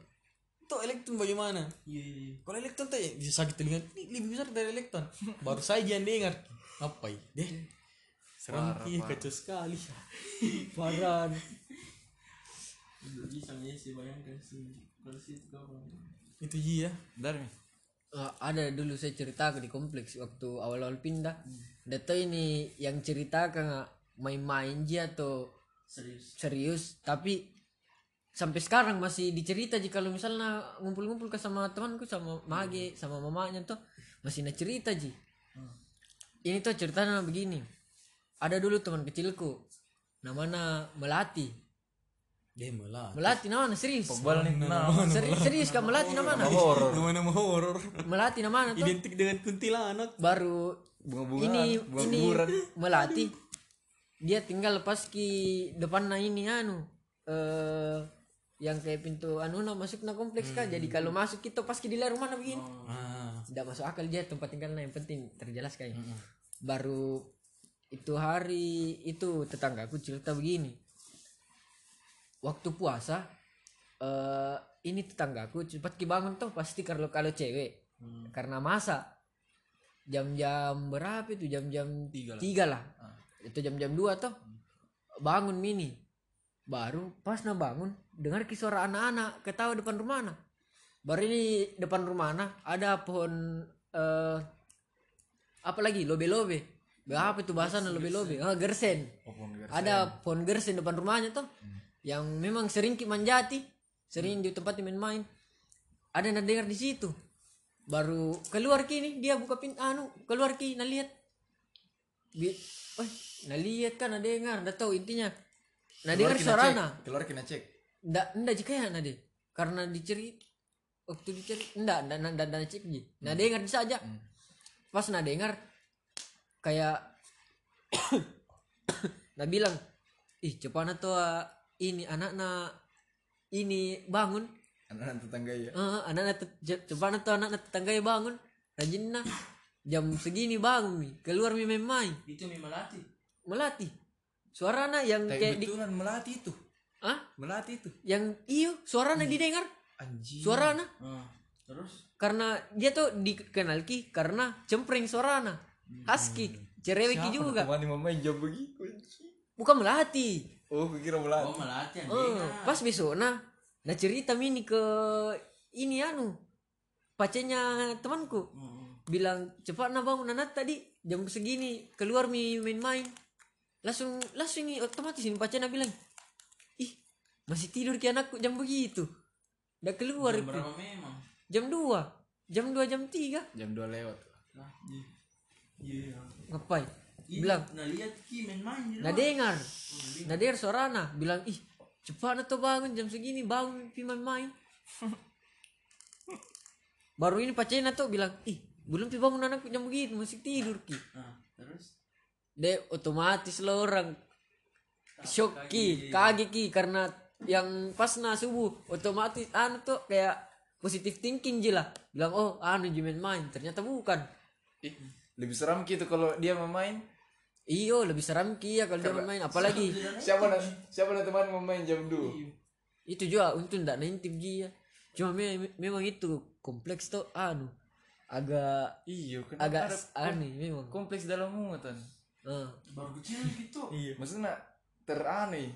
tuh elektron bagaimana Iya, iya, iya. kalau elektron tuh ya bisa sakit telinga ini lebih besar dari elektron baru saya yang dengar apa ya deh serem iya kacau sekali parah Tidak bisa nih sih bayangkan sih. Kalau situ kau. itu dia dari Eh, ada dulu saya cerita di kompleks waktu awal-awal pindah hmm. tahu ini yang cerita kan main-main aja atau Serius. serius tapi sampai sekarang masih dicerita jika kalau misalnya ngumpul-ngumpul ke sama temanku sama mage sama mamanya tuh masih nak cerita ji. Ini tuh ceritanya begini. Ada dulu teman kecilku namanya melati. Dia malah melati namanya serius. Bal nih nah serius, serius kan melati namanya horor. Nama-nama horor. Melati namanya tuh? Identik dengan kuntilanak. Baru bunga-bunga ini bunga ini buran melati dia tinggal pas ki depan na ini anu eh yang kayak pintu anu na masuk na kompleks kan. Jadi kalau masuk kita pas ki di luar rumah begini. Ah. Tidak masuk akal dia tempat tinggalnya yang penting terjelas kayak baru itu hari itu tetanggaku cerita begini. Waktu puasa eh ini tetanggaku cepat ki bangun tuh pasti kalau kalau cewek. Karena masa jam-jam berapa itu? Jam-jam tiga lah, itu jam-jam dua tuh bangun mini baru pas na bangun dengar ki suara anak-anak ketawa depan rumah na baru ini depan rumah na ada pohon eh apa lagi? Lobe-lobe. Apa itu bahasanya lobe-lobe. Ah gersen. Ada pohon gersen depan rumahnya tuh yang memang sering manjati sering di tempat main-main. Ada yang dengar di situ. Baru keluar kini dia buka pintu anu keluar ki nah lihat Bi eh nah lihat kan nah dengar udah tahu intinya nah dengar suarana keluar kena cek ndak ndak jika ya nade karena diceri waktu diceri ndak ndak ndak ndak cek ji. Nah dengar saja pas nah dengar kayak nah bilang ih cepana tuh ini anaknya ini bangun. Anak tetangga ya? Eh, anak-anak cepana tuh anak tetangga bangun. Rajin nah jam segini bangun nih keluar mi main-main. Itu memang melati. melatih suarana yang kayak kayak di melati itu. Ah melati itu. Yang iyo suarana didengar. Anjing. Suarana. Ah, terus? Karena dia tuh dikenal ki karena cempreng suarana. Husky cerewet ki juga. teman yang main jam begitu bukan melatih oh kira melati. Oh melati dengar. pas besok. Nah nah cerita mini ke ini anu pacenya temanku. Bilang cepat nah bangun anak tadi jam segini keluar mi main-main langsung langsung ini otomatis ini pacenya bilang ih masih tidur ki anakku jam begitu. Udah keluar Jam berapa memang? jam 2 jam 2 jam 3 jam 2 lewat. Nah, iya. Iya. ngapain? Iya, bilang. nah lihat ki main-main nah luar. dengar. Nah dengar suarana bilang ih cepat atau bangun jam segini bangun pi main baru ini pacena tuh bilang ih belum pi bangun anakku jam begitu masih tidur ki. Nah, terus deh otomatis lo orang. Shock ki kaget ki karena yang pas na subuh otomatis anu tuh kayak positif thinking je lah. Bilang oh anu jumen main. Ternyata bukan. Ih, lebih seram gitu kalau dia memain. Iyo lebih seram ki ya kalau dia main apalagi siapa nak siapa nak teman mau main jam 2 itu juga untuk ndak nintip dia cuma me- memang itu kompleks tuh anu. Agak kan agak aneh memang. kompleks dalam muatan Ah, baru kecil gitu. iya maksudnya terane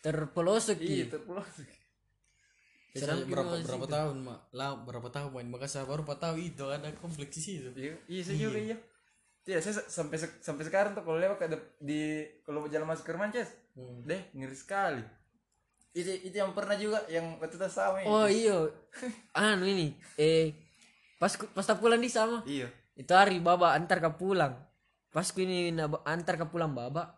terpelosok iya ki terpelosok Saya berapa berapa tahun mak lah berapa tahun main Makassar baru 4 tahun itu ada kompleks di situ Iya, iya saya juga iya. Tidak, saya sampai se- sampai sekarang tuh kalau lewat dep- di kalau jalan masuk ke rumah Ces, deh ngeri sekali. Itu itu yang pernah juga yang waktu itu sama. ya. Oh iya. anu ini eh pas pas tak pulang di sama. Iya. Itu hari baba antar ke pulang. Pas ku ini na- antar ke pulang baba.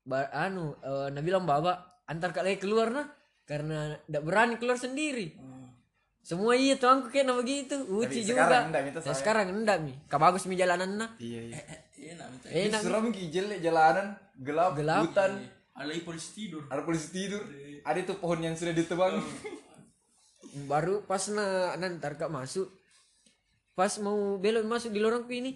Ba, anu eh, na bilang baba antar ke lagi keluar nah karena ndak berani keluar sendiri. Semua iya tuh aku kayak begitu. Uci juga. sekarang ndak, minta Nah, saya. sekarang enggak mi. Ka bagus mi jalanan nah. Iya, iya. enak minta Eh, Ini seram ki jelek jalanan, gelap, Gelap. hutan, alai polisi tidur ada polisi tidur. Ada tuh pohon yang sudah ditebang. baru pas na nantar kak masuk pas mau belok masuk di lorongku ini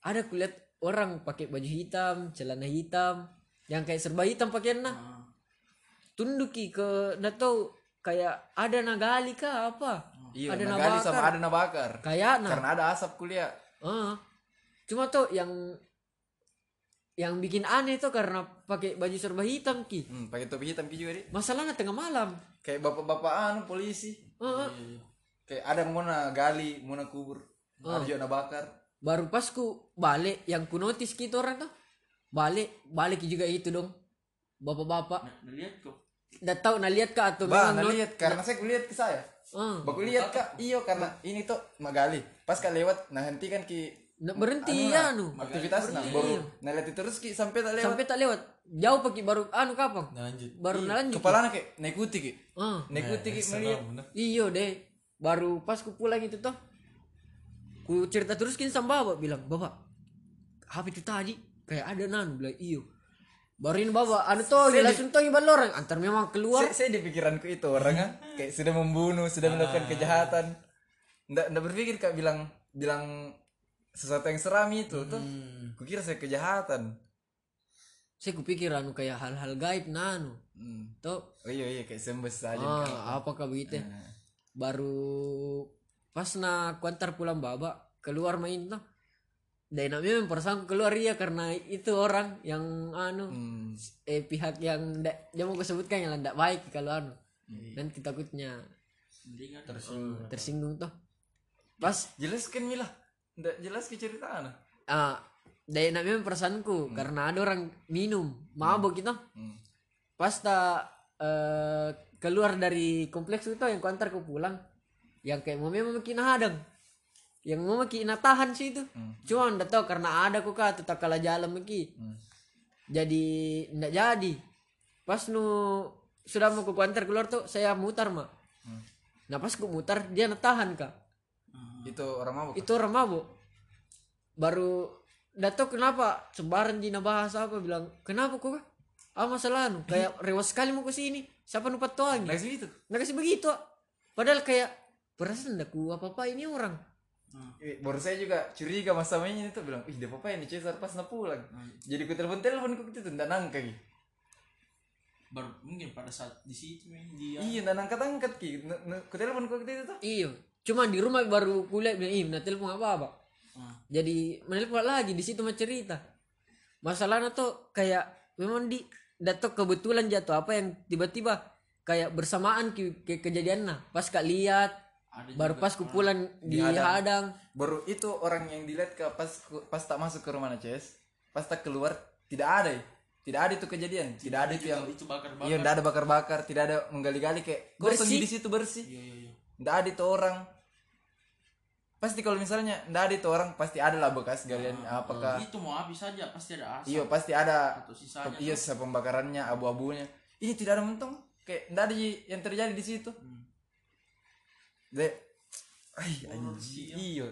ada kulihat orang pakai baju hitam celana hitam yang kayak serba hitam pakaiannya tunduki ke nggak tahu kayak ada nagali kah apa Iya, ada nagali nabakar sama ada nabakar. kayak nah Karena ada asap kuliah. Ah. cuma tuh yang yang bikin aneh tuh karena pakai baju serba hitam ki Hmm, pakai topi hitam ki juga dia. masalahnya tengah malam Kayak bapak-bapak anu polisi. Ah, ah. Kayak ada yang mau gali, mau kubur. Ada juga nabakar. Baru pas ku balik yang ku notice gitu orang tuh balik balik juga itu dong. Bapak-bapak. Nah lihat kok. Udah tahu nah lihat kak atau Bah, memang nah lihat. Karena saya kulihat ke saya. Ah, Baku lihat kak, iyo karena ini tuh magali. Pas kak lewat, nah hentikan ki nggak berhenti ya anu. aktivitas nah baru nah lihat terus ki sampai tak lewat. sampai tak lewat. Jauh pakai baru anu kapang Nah, lanjut. Baru nalanjut Kepala kayak naikuti ki, ah naikuti ki melihat. iyo deh. Baru pas ku pulang itu tuh ku cerita terus kini sama bapak bilang bapak HP itu tadi kayak ada nan bilang iyo baru ini bapak anu tuh langsung tuh iban orang antar memang keluar Saya, saya di pikiranku itu orang ah, kayak sudah membunuh, sudah melakukan kejahatan. Nggak, nggak berpikir kak bilang bilang sesuatu yang seram itu tuh. Kukira saya kejahatan. saya kupikir anu kayak hal-hal gaib nah anu Hmm. tuh Oh iya iya kayak sembes saja. ah apakah begitu baru pas na kuantar pulang baba keluar main tuh dan namanya mempersangka keluar iya karena itu orang yang anu Hmm. eh pihak yang ndak jangan mau sebutkan yang ndak baik kalau anu nanti takutnya mendingan tersinggung tuh pas Jelaskan Mila. Nggak jelas ke cerita ana. ah dari namanya perasaanku karena ada orang minum mabuk gitu Hmm. pas tak eh, keluar dari kompleks itu yang kuantar ke pulang yang kayak mau memang makin hadang yang mau makin tahan sih itu. Cuma ndak tahu karena ada kok kata tak kalah jalan maki jadi ndak jadi. Pas nu sudah mau ke kuantar keluar tuh saya mutar mak. Nah pas ku mutar dia natahan kak. Itu orang mabuk. itu orang mabuk. Baru ndak tahu kenapa sembarang Dina bahas apa bilang kenapa kok ah masalah nu? Kayak rewas sekali mau ke sini. Siapa nupat tuangi Nah, itu. nggak begitu ah. padahal kayak perasaan ndak ku apa apa ini orang Eh, Baru saya juga curiga mas sama ini tuh bilang, ih dia apa yang Cesar pas na pulang. Jadi ku telepon telepon ku itu ndak nangka ki. baru mungkin pada saat di situ dia Iya ndak angkat angkat ki. Ku telepon ku itu tuh. iyo cuma di rumah baru kuliah bilang ih nah telepon apa apa Ah. jadi menelpon lagi di situ mah cerita masalahnya tuh kayak memang di datuk kebetulan jatuh apa yang tiba-tiba kayak bersamaan ke, ke kejadiannya pas kak lihat Ada baru pas ku pulang di hadang Baru itu orang yang dilihat ke pas pas tak masuk ke rumah Ces. Pas tak keluar tidak ada. ya. Tidak ada itu kejadian. Tidak ada itu yang itu bakar bakar Iya, tidak ada bakar-bakar, tidak ada menggali-gali kayak kosong Bersih. di situ bersih. iya iya iya Tidak ada itu orang. Pasti kalau misalnya tidak ada itu orang, pasti ada lah bekas galian apakah. itu mau habis saja pasti ada asap Iya, pasti ada. atau sisanya Iya, sisa pembakarannya, abu-abunya. Ini tidak ada mentong. Kayak tidak ada yang terjadi di situ. Dek. Ay, anjing. Iya.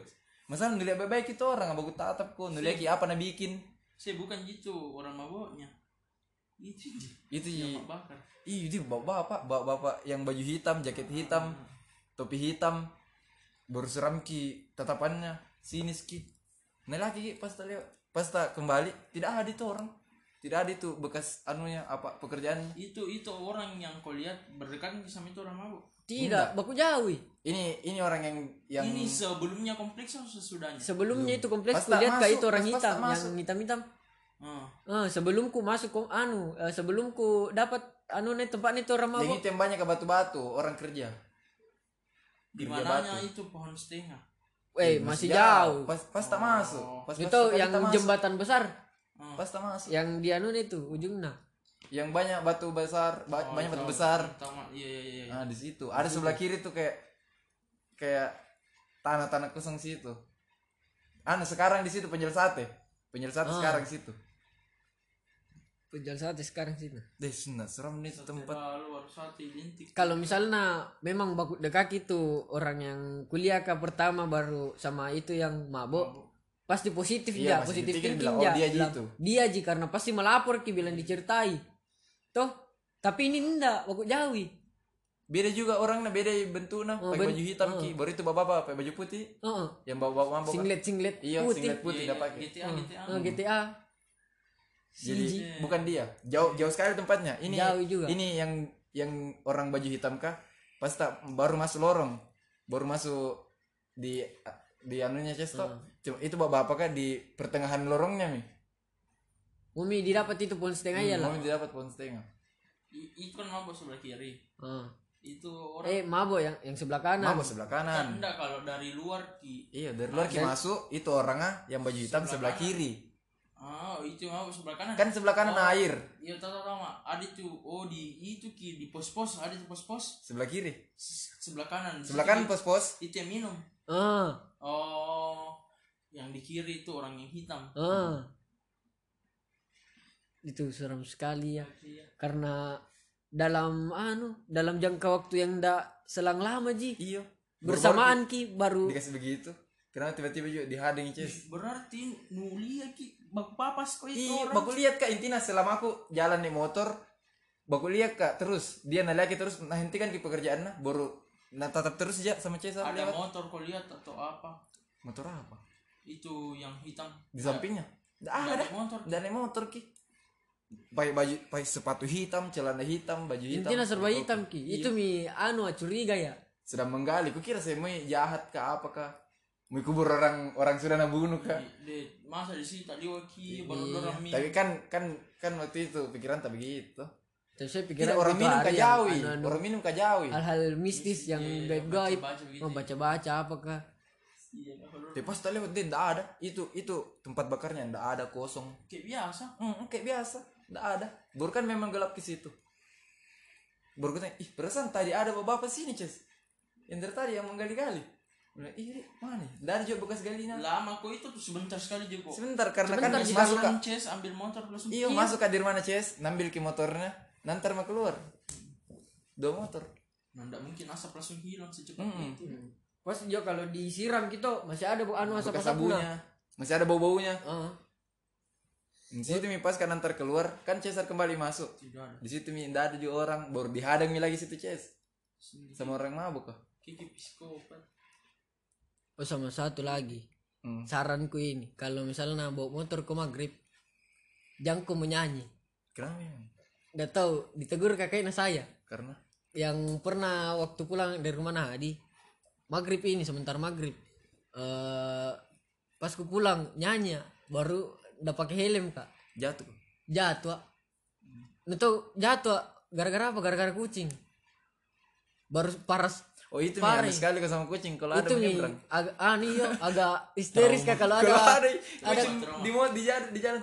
Masa nulis baik-baik itu orang, abu tatap kok. Nulis lagi apa na bikin. saya bukan gitu orang maboknya itu Itu yang i- bakar Iya, itu bapak-bapak, bapak-bapak yang baju hitam, jaket hitam, topi hitam, baru seram ki tatapannya, sinis ki. Nah lagi ki pas tak pas tak kembali, tidak ada itu orang, tidak ada itu bekas anunya apa pekerjaannya. itu itu orang yang kau lihat berdekatan sama itu orang mabuk tidak baku jauh Ini ini orang yang yang ini sebelumnya kompleks atau sesudahnya? Sebelumnya itu kompleks Pas ku tak lihat kayak itu orang pas- pas hitam tak yang masuk. hitam hitam Ah. Ah, sebelum ku masuk ku anu eh, sebelum ku dapat anu nih tempat nih tuh orang itu yang banyak ke batu-batu orang kerja. Di mananya itu pohon setengah? Eh masih jauh. pas pas tak masuk. Pas pas itu yang tak masuk. jembatan besar. Pas tak masuk. Yang di anu itu ujungnya yang banyak batu besar ba- Oh, banyak batu tahu. besar. Tahu, Mak. iya iya iya. Nah di situ. Ada sebelah kiri tuh kayak kayak tanah-tanah kosong situ. Anu sekarang di situ penjual sate. Penjual sate sekarang di situ. Penjual sate sekarang nah. deh nah, seram nih tempat. satu identik kalau misalnya memang baku dekat itu orang yang kuliah ke pertama baru sama itu yang mabok pasti positif Iya, ya positif thinking bilang, oh, ya dia aja Bilang, itu. dia aja karena pasti melapor ki bilang diceritai toh tapi ini enggak baku jauhi beda juga orangnya beda bentuknya Oh, pakai ben- baju hitam ki. Baru itu bapak-bapak pakai baju putih. Heeh. yang bawa-bawa mabok singlet singlet iya putih. singlet putih Iya, pakai GTA GTA Eh, GTA jadi bukan dia. Jauh jauh sekali tempatnya. Ini Jauh juga. ini yang yang orang baju hitam kah? Pas tak baru masuk lorong. Baru masuk di di anunya cesto Hmm. Cuma itu bapak bapak kah di pertengahan lorongnya mi Umi didapat itu pun setengah ya lah mau dapat pohon setengah. I- itu kan mabok sebelah kiri. Ah. itu orang eh mabok yang yang sebelah kanan. Mabok sebelah kan kanan enggak kalau dari luar ki. Iya dari luar ki masuk itu orangnya yang baju hitam sebelah kiri. Ah itu mabok sebelah kanan. Kan sebelah kanan Oh. air. iya tahu tahu Mak. ada tuh oh di itu ki di pos pos ada tuh pos pos sebelah kiri. Sebelah kanan. Di sebelah kanan pos-pos. itu yang minum. Ah. Oh yang di kiri itu orang yang hitam. Ah itu seram sekali ya. Karena dalam anu dalam jangka waktu yang ndak selang lama ji. Iya. Bersamaan ki baru dikasih begitu. Kenapa tiba-tiba juga dihadang Ces berarti nulia ki. Baku papas kok itu Iya, baku lihat kak. Intinya selama aku jalan nih motor, baku lihat kak terus. Dia nalaki terus nah hentikan ke pekerjaannya. Baru nah tetap terus aja sama Cesar ada lewat. motor kau lihat atau apa? Motor apa? itu yang hitam. Di sampingnya? Nggak ada. ada. motor Dan motor ki. Pakai baju, pakai sepatu hitam, celana hitam, baju hitam. intinya serba hitam ki itu mi anu curiga ya Sedang menggali, ku kira saya mau jahat kah apa kah? Mau kubur orang orang sudah nabunuh kah? de masa di sini tadi waki baru Iya. dorang mi Tapi kan kan kan waktu itu pikiran tak begitu. terus saya Kira pikiran orang minum yang kajawi, orang minum kajawi. hal-hal mistis yang gaib-gaib baca begitu mau baca-baca apakah iya kalau Tapi pas tak lewat dia ada. Itu itu tempat bakarnya nggak ada kosong. kayak biasa Hmm, kayak biasa, nggak ada. Baru kan memang gelap ke situ. Gue tanya, ih perasaan tadi ada bapak sini ces. Yang dari tadi yang menggali-gali. Bilang, ih mana? Nggak ada juga bekas galinya. lama kok itu tuh sebentar sekali juga kok Sebentar karena Sebentar, kan masuk ke Ces ambil motor langsung Iya, masuk ke di mana ces, nambil ke motornya, nanti mau keluar. Dua motor. nah, nggak mungkin asap langsung hilang secepat Mm-mm. itu pas juga kalau disiram gitu masih ada bu anu asap asapnya. Masih ada bau-baunya. Ah. Di situ mi pas kan antar keluar, kan Cesar kembali masuk. Di situ mi ada juga orang, baru dihadang mi lagi situ Ces. Sama orang mabuk kah? kiki psikopat oh sama satu lagi Hmm. saranku ini kalau misalnya bawa motor ke maghrib jangan kau menyanyi Kenapa emang? Gak tahu ditegur kakaknya saya Karena yang pernah waktu pulang dari rumah Nadi maghrib ini sebentar maghrib eh pas ku pulang nyanyi baru udah pakai helm kak. Jatuh. jatuh. Nggak tahu jatuh gara-gara apa? Gara-gara kucing. Baru paras. Oh itu nih aneh sekali sama kucing. Kalau ada itu nih menyeberang. agak aneh yo agak histeris kak kalau Kalau ada ada kucing di mau di jalan di jalan.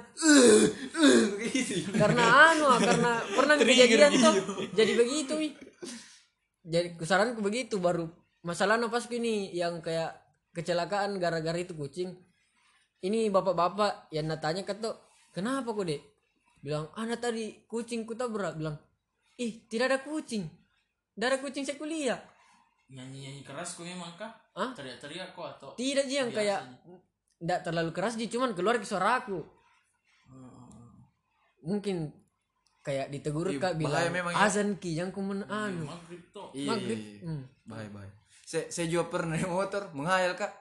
Karena anu ah, karena pernah kejadian tuh. jadi begitu mi. Jadi kesaranku begitu baru masalahnya pas ini yang kayak kecelakaan gara-gara itu kucing ini bapak-bapak yang natanya kata kenapa kok dek bilang anak tadi kucingku tabrak bilang ih tidak ada kucing tidak ada kucing saya kuliah nyanyi nyanyi keras kok memang kah Hah? teriak teriak kok atau tidak sih yang kayak tidak terlalu keras sih cuman keluar ke suara aku mungkin kayak ditegur kak bahaya bilang memang ya. azan ki yang anu maghrib tuh Iya. maghrib iya, iya. Hmm. Bahaya bahaya. Saya saya juga pernah naik motor menghayal kak.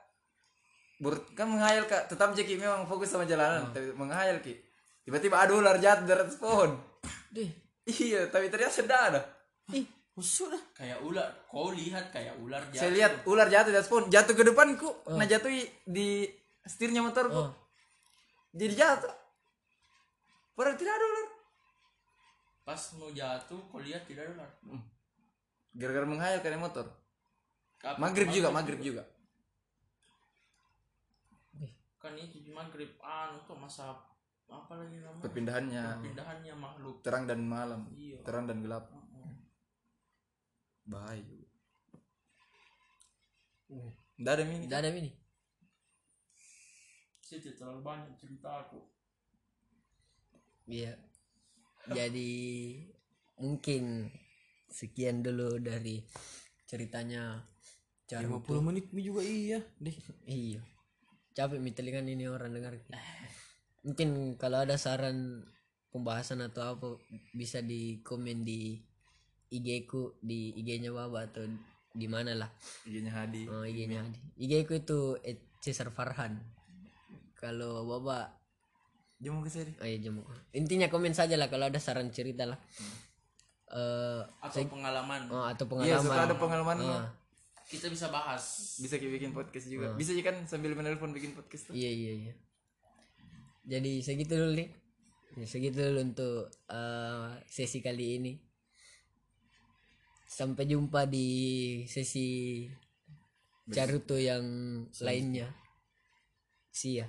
Bur, kan menghayal kak. Tetap jadi memang fokus sama jalanan. Tapi menghayal ki. Tiba-tiba ada ular jatuh dari atas pohon. deh Iya, tapi ternyata tidak ada. ih Sudah. kayak ular kau lihat kayak ular Saya jatuh. lihat ular jatuh di atas pohon, jatuh ke depanku, nah jatuh di setirnya motorku. Oh. Jadi jatuh. Padahal tidak ada ular. pas mau jatuh kau lihat tidak ada ular Gara-gara menghayal karena motor. Kapan? Maghrib juga, maghrib juga. Kan itu di maghrib anu tuh masa apa lagi namanya Perpindahannya pindahannya makhluk terang dan malam, iya terang dan gelap. Bahaya. Nggak ada mini. Tidak ada ini. sih tidak terlalu banyak cerita aku Iya. Jadi mungkin sekian dulu dari ceritanya Caruto. 50 menit juga iya deh Iya. Capek mi telingan ini orang dengar. Mungkin kalau ada saran pembahasan atau apa bisa di komen di IG ku di IG-nya Baba atau di mana lah. IG-nya Hadi. Oh, IG-nya Adi. IG ku itu Cesar Farhan. Kalau Baba Jom ke sini. oh iya jemu. Intinya komen saja lah kalau ada saran cerita lah. Eh atau pengalaman oh, atau Iya, pengalaman. suka ada pengalaman lo. Kita bisa bahas Bisa kita bikin podcast juga. Bisa juga kan sambil menelpon bikin podcast tuh. iya iya iya. Jadi segitu dulu nih. Ya, segitu dulu untuk eh, sesi kali ini. Sampai jumpa di sesi Caruto yang lainnya. See ya.